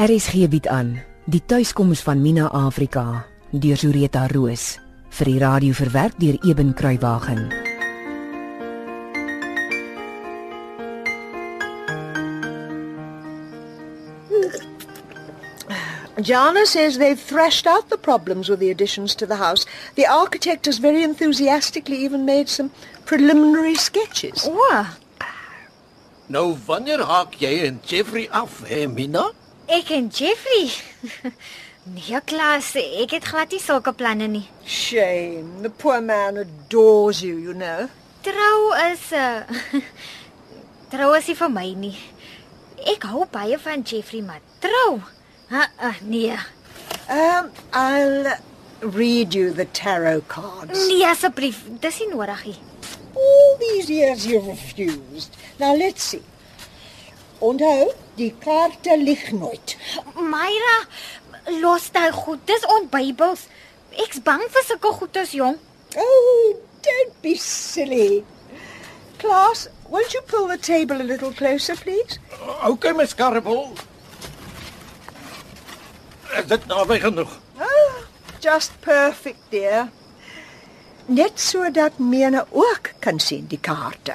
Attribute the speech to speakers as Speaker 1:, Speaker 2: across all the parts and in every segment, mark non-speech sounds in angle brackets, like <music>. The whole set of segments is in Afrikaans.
Speaker 1: RSG bied aan die tuiskoms van Mina Afrika deur Zureta Roos vir die radio verwerk deur Eben Kruiwagen.
Speaker 2: Jana says they've thrashed out the problems with the additions to the house. The architect has very enthusiastically even made some preliminary sketches.
Speaker 3: O,
Speaker 4: Nou wanneer haak jy en Jeffrey af, hè, Mina?
Speaker 3: Ek en Jeffrey. <laughs> Nee, Klaas, ek het glad nie sulke planne nie.
Speaker 2: Shame. The poor man adores you, you know.
Speaker 3: Trou is 'n uh, <laughs> Trou is nie vir my nie. Ek hou baie van Jeffrey, maar trou? Ha, uh, nee.
Speaker 2: Um, I'll read you the tarot cards.
Speaker 3: Nee asseblief, dis nie nodig nie.
Speaker 2: All these years you've refused. Now let's see. Onthou, die kaarte lig nooit.
Speaker 3: Myra, los daai goed. Dis onbybels. Ek's bang vir sulke goedes, jong.
Speaker 2: Oh, don't be silly. Class, won't you pull the table a little closer, please?
Speaker 4: Okay, Miss Karabel. Is dit naby genoeg?
Speaker 2: Ah, just perfect, dear. Net sodat Mena ook kan sien die kaarte.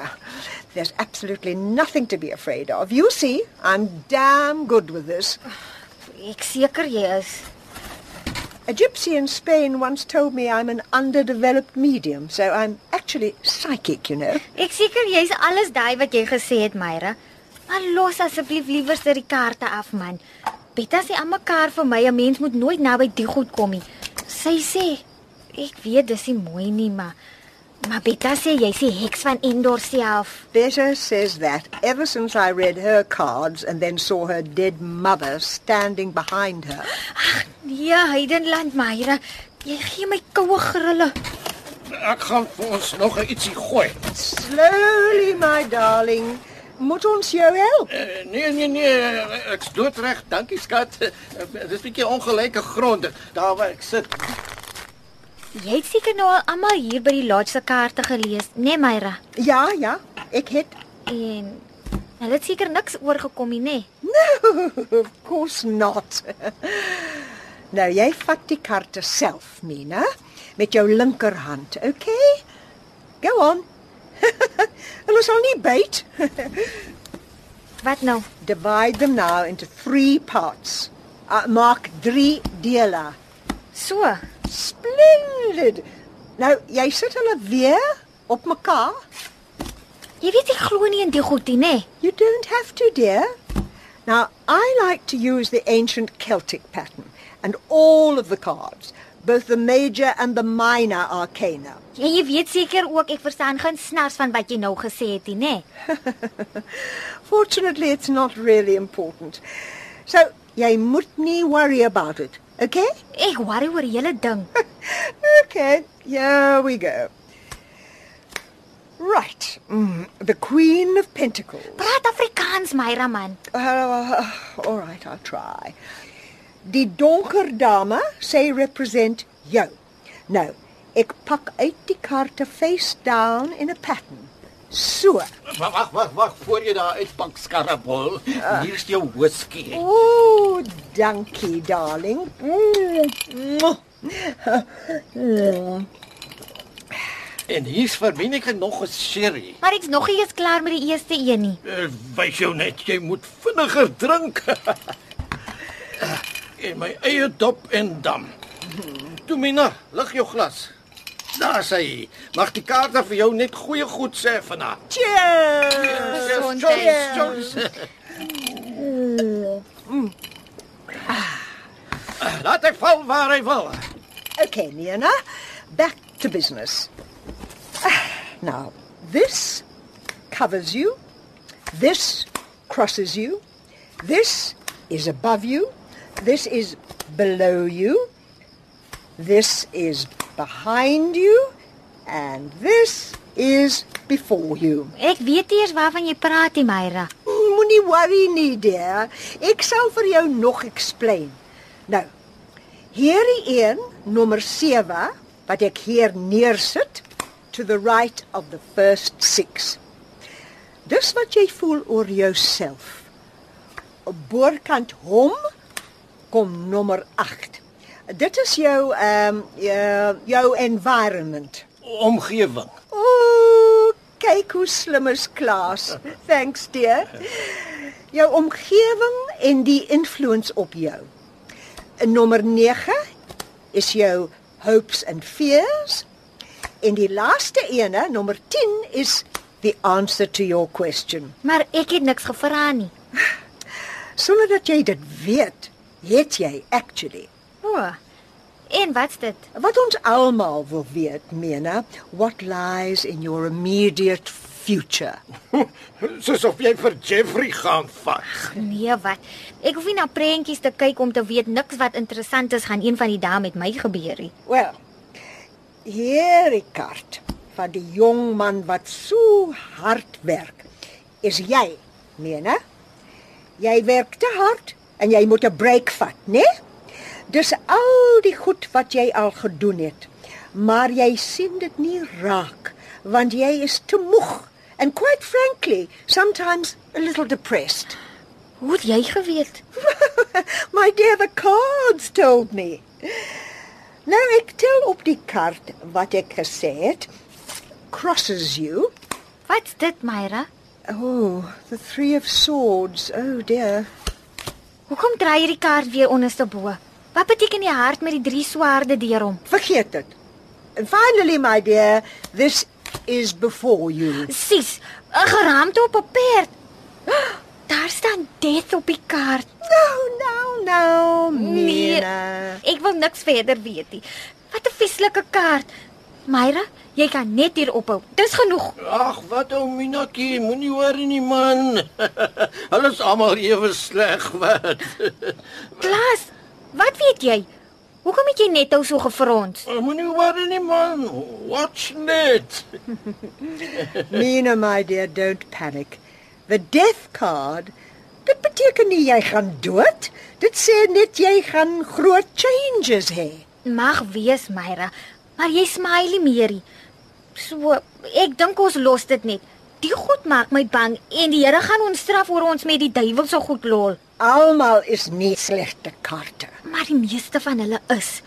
Speaker 2: There's absolutely nothing to be afraid of. You see, I'm damn good with this.
Speaker 3: Ek seker jy is.
Speaker 2: A gypsy in Spain once told me I'm an underdeveloped medium, so I'm actually psychic, you know.
Speaker 3: Ek seker jy's alles daai wat jy gesê het, Myra. Maar los asseblief liewer sy die kaarte af, man. Betta sê aan mekaar vir my 'n mens moet nooit naby die goed kom nie. Sy sê, ek weet dis nie mooi nie, maar maar Betta sê jy's die heks van Endor self.
Speaker 2: Betta says that ever since I read her cards and then saw her dead mother standing behind her.
Speaker 3: Nee, Heidenland, Myra. Jy gee my koue grille.
Speaker 4: Ek gaan vir ons nog 'n ietsie gooi.
Speaker 2: Slowly, my darling. Moet ons jou help?
Speaker 4: Uh, nee nee nee, ek's doodreg. Dankie skat. Uh, dis 'n bietjie ongelyke grond daar waar ek sit.
Speaker 3: Jy het seker nou al almal hier by die lodge se kaarte gelees, né, nee, Myra?
Speaker 2: Ja, ja, ek het
Speaker 3: En hulle het seker niks oorgekom nie, né?
Speaker 2: No, of course not. nou jy vat die kaarte self, Mina, met jou linkerhand, okay? Go on. <laughs> Hulle sal nie byt.
Speaker 3: Wat nou?
Speaker 2: Divide them now into 3 parts. Uh, maak 3 dele.
Speaker 3: So.
Speaker 2: Splendid. Nou, jy sit hulle weer op mekaar.
Speaker 3: Jy weet ek glo nie in die goed nie, né?
Speaker 2: You don't have to, dear. Now, I like to use the ancient Celtic pattern and all of the cards, both the major and the minor arcana.
Speaker 3: En jy weet seker ook ek verstaan geen snars van wat jy nou gesê het nie, né? <laughs>
Speaker 2: Fortunately, it's not really important. So, jy moet nie worry about it, okay?
Speaker 3: Ek worry oor hele ding. <laughs>
Speaker 2: okay, here we go. Right. Mm, the Queen of Pentacles.
Speaker 3: Praat Afrikaans, Myra man.
Speaker 2: Uh, all right, I'll try. Die donker dame sê represent jou. Nou, ek pak uit die kaarte face down in a pattern. So.
Speaker 4: Wag wag wag wag voor jy daar uitpak skarrepol. Hier's jou whisky.
Speaker 2: Ooh, dankie, darling. Mm. mwah.
Speaker 4: En hier's vir Minike nog 'n sherry.
Speaker 3: Maar ek's nog nie eens klaar met die eerste een nie.
Speaker 4: Uh, Wys jou net jy moet vinniger drink. <laughs> en my eie dop en dam. Toe Mina, lig jou glas. Daar sê hy. Mag die kaarte vir jou net goeie goed sê vanaand.
Speaker 2: Cheers.
Speaker 3: Gesondheid.
Speaker 4: Jones. Laat hy val waar hy wil.
Speaker 2: Okay, Nina, back to business. Now, this covers you. This crosses you. This is above you. This is below you. This is behind you. And this is before you.
Speaker 3: Ek weet nie eers waarvan jy praat nie, Myra.
Speaker 2: Moenie worry nie, dear. Ek sal vir jou nog explain. Nou, hierdie een, nommer 7, wat ek hier neersit, to the right of the first 6. Dis wat jy voel oor jouself. Op boorkant hom kom nommer 8. Dit is jou ehm um, jou environment.
Speaker 4: Omgewing.
Speaker 2: Ooh, kyk hoe slim is Klaas. <laughs> Thanks dear. Jou omgewing en die influence op jou. En nommer 9 is jou hopes and fears. En die laaste ene, nommer 10 is the answer to your question.
Speaker 3: Maar ek het niks gevra nie. <sighs>
Speaker 2: Sonder dat jy dit weet, het jy actually
Speaker 3: O. En wat's dit?
Speaker 2: Wat ons almal wil weet, Mena, what lies in your immediate future. <laughs>
Speaker 4: Soos of jy vir Jeffrey gaan vat.
Speaker 3: Nee, wat? Ek hoef nie na prentjies te kyk om te weet niks wat interessant is gaan een van die dae met my gebeur nie.
Speaker 2: Wel, hierdie kaart van die jong man wat so hard werk, is jy, Mena. Jy werk te hard en jy moet 'n break vat, né? Nee? Dis al die goed wat jy al gedoen het. Maar jy sien dit nie raak want jy is te moeg and quite frankly, sometimes a little depressed.
Speaker 3: Hoe het jy geweet? <laughs>
Speaker 2: My dear, the cards told me. Nou ek tel op die kaart wat ek gesê het. Crosses you.
Speaker 3: Wat's dit, Myra?
Speaker 2: Oh, the 3 of swords. Oh dear.
Speaker 3: Hoekom draai jy die kaart weer onderste bo? Wat beteken die hart met die drie swaarde deur hom?
Speaker 2: Vergeet dit. And finally, my dear, this is before you.
Speaker 3: Sis, 'n geraamte op 'n perd. Daar staan death op die kaart.
Speaker 2: No, no, no,
Speaker 3: Nee.
Speaker 2: Mina.
Speaker 3: Ek wil niks verder weet nie. Wat 'n vieslike kaart. Myra, jy kan net hier ophou. Dis genoeg.
Speaker 4: Ag, wat ou Minatjie, moenie worry nie man. <laughs> Hulle is almal ewe sleg, wat.
Speaker 3: Klaas, wat weet jy? Hoekom het jy net ou so gefrons?
Speaker 4: moenie worry nie man. Watch net. <laughs>
Speaker 2: Mina, my dear, don't panic. The death card, dit beteken nie jy gaan dood. Dit sê net jy gaan groot changes hê.
Speaker 3: Mag wees, Myra, maar jy smile meer. So, ek dink ons los dit net. Die goed maak my bang en die Here gaan ons straf oor ons met die duiwel so goed lol.
Speaker 2: Almal is nie slegte kaarte.
Speaker 3: Maar die meeste van hulle is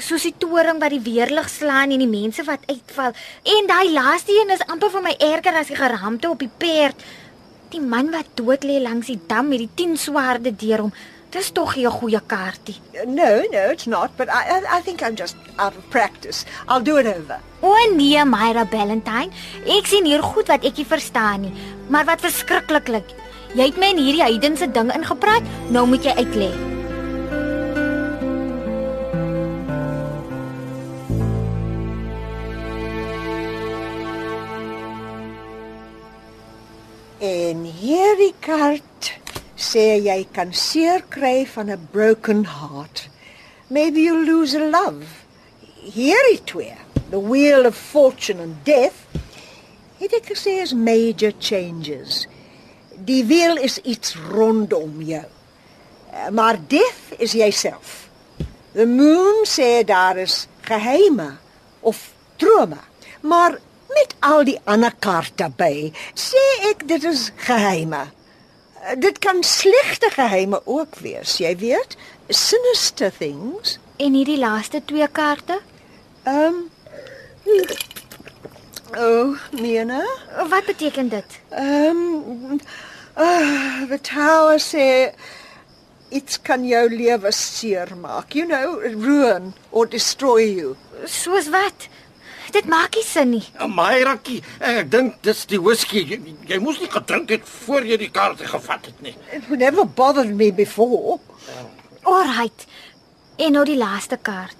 Speaker 3: soos die toring wat die weerlig slaan en die mense wat uitval. En daai laaste een is amper vir my erger as die geraamte op die perd. Die man wat dood lê langs die dam met die 10 swaarde deur hom. Dis tog 'n goeie kaartie.
Speaker 2: No, no, it's not, but I I, I think I'm just out of practice. I'll do it over.
Speaker 3: O nee, Myra Valentine, ek sien hier goed wat ek nie verstaan nie, maar wat verskriklik. Jy het my in hierdie heidense ding ingepraat, nou moet jy uitlê.
Speaker 2: En hierdie kaart sê jy kan seer kry van 'n broken heart. Maybe you lose a love. Hierdie twee, the wheel of fortune and death, het ek gesê is major changes. Die wiel is iets rondom jou. Eh, Maar death is jouself. The moon sê daar is geheime of drome. Maar met al die ander kaarte by, sê ek dit is geheime. Eh, Dit kan slegte geheime ook wees, jy weet, sinister things.
Speaker 3: En hierdie laaste twee kaarte?
Speaker 2: Um Oh, Mina.
Speaker 3: Wat beteken dit?
Speaker 2: Um uh, the tower sê iets kan jou lewe seermaak. You know, ruin or destroy you.
Speaker 3: Soos wat? Dit maak nie sin nie.
Speaker 4: Myrakie, ek dink dis die whisky. Jy, jy moes nie gedrink het voor jy die kaarte gevat het nie.
Speaker 2: It never bothered me before.
Speaker 3: Alright. En nou die laaste kaart.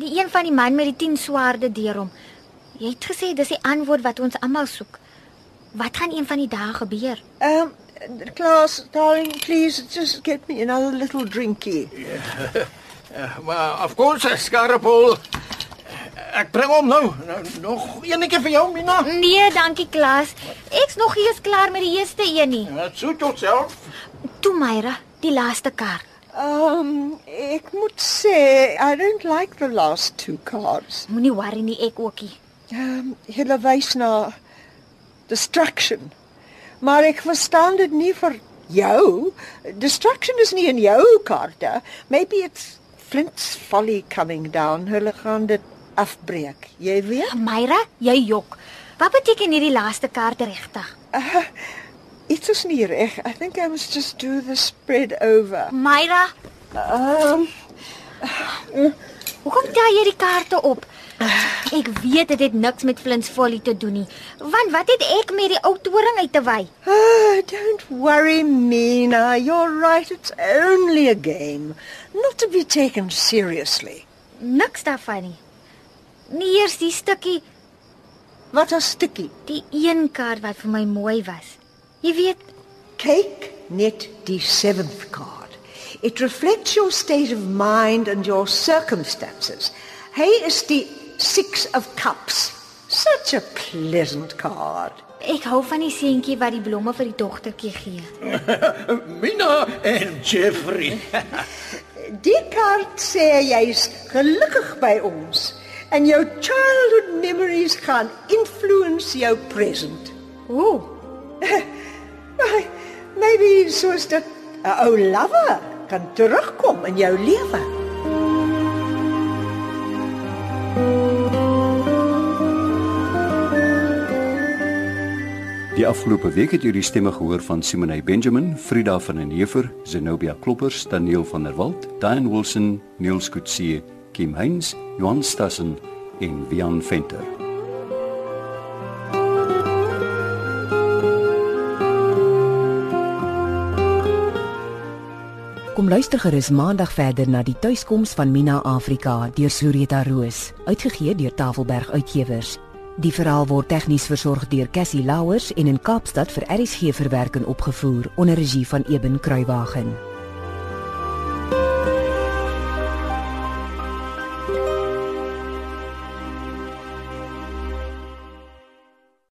Speaker 3: Die een van die man met die 10 swaarde deur hom. Jy het gesê dis die antwoord wat ons almal soek. Wat gaan een van die dae gebeur?
Speaker 2: Um Klaas, darling, please just get me another little drinky. <laughs>
Speaker 4: Uh, maar of course, Skarpel. Ek bring hom nou. nou nog eenetjie vir jou, Mina.
Speaker 3: Nee, dankie Klaas. Ek's nog nie eens klaar met die eerste een nie.
Speaker 4: Dit soet jouself.
Speaker 3: Toe Myra, die laaste kaart.
Speaker 2: Um ek moet sê I don't like the last two cards.
Speaker 3: Moenie worry nie, ek ookie.
Speaker 2: Um hulle wys na destruction. Maar ek verstaan dit nie vir Jou? Destruction is nie in jou kaarte. Maybe it's Flint's folly coming down. Hulle gaan dit afbreek. Jy weet?
Speaker 3: Myra, jy jok. Wat beteken hierdie laaste kaart regtig?
Speaker 2: Iets is nie reg. I think I must just do the spread over.
Speaker 3: Myra,
Speaker 2: Um,
Speaker 3: hoekom tel jy die kaarte op? Ek weet dit het niks met Flint's Folly te doen nie. Want wat het ek met die ou toring uit te wy?
Speaker 2: ah, don't worry, Mina. You're right. It's only a game, not to be taken seriously.
Speaker 3: Niks daarvan nie. Nie eers die stukkie,
Speaker 2: Wat 'n stukkie.
Speaker 3: die een kaart wat vir my mooi was. Jy weet,
Speaker 2: Take net die seventh card. It reflects your state of mind and your circumstances. Hy is die six of cups. Such a pleasant card.
Speaker 3: ek hou van die seentjie wat die blomme vir die dogtertjie gee. <laughs>
Speaker 4: Mina en Jeffrey. <laughs>
Speaker 2: Die kaart sê jy's gelukkig by ons en jou childhood memories gaan influence jou present.
Speaker 3: Ooh, <laughs>
Speaker 2: Maybe soos dit 'n ou lover kan terugkom in jou lewe.
Speaker 5: Die afgelope week het die stemme gehoor van Simonay Benjamin, Frida van den Heever, Zenobia Kloppers, Daniel van der Walt, Diane Wilson, Niels Kutsie, Kim Heinz, Johan Stassen en Wian Venter.
Speaker 1: Kom luister gerus maandag verder na die tuiskoms van Mina Afrika deur Sureta Roos, uitgegee deur Tafelberg Uitgewers. Die verhaal word tegnies versorg deur Cassie Louwers en in Kaapstad vir RSG verwerking opgevoer onder regie van Eben Kruiwagen.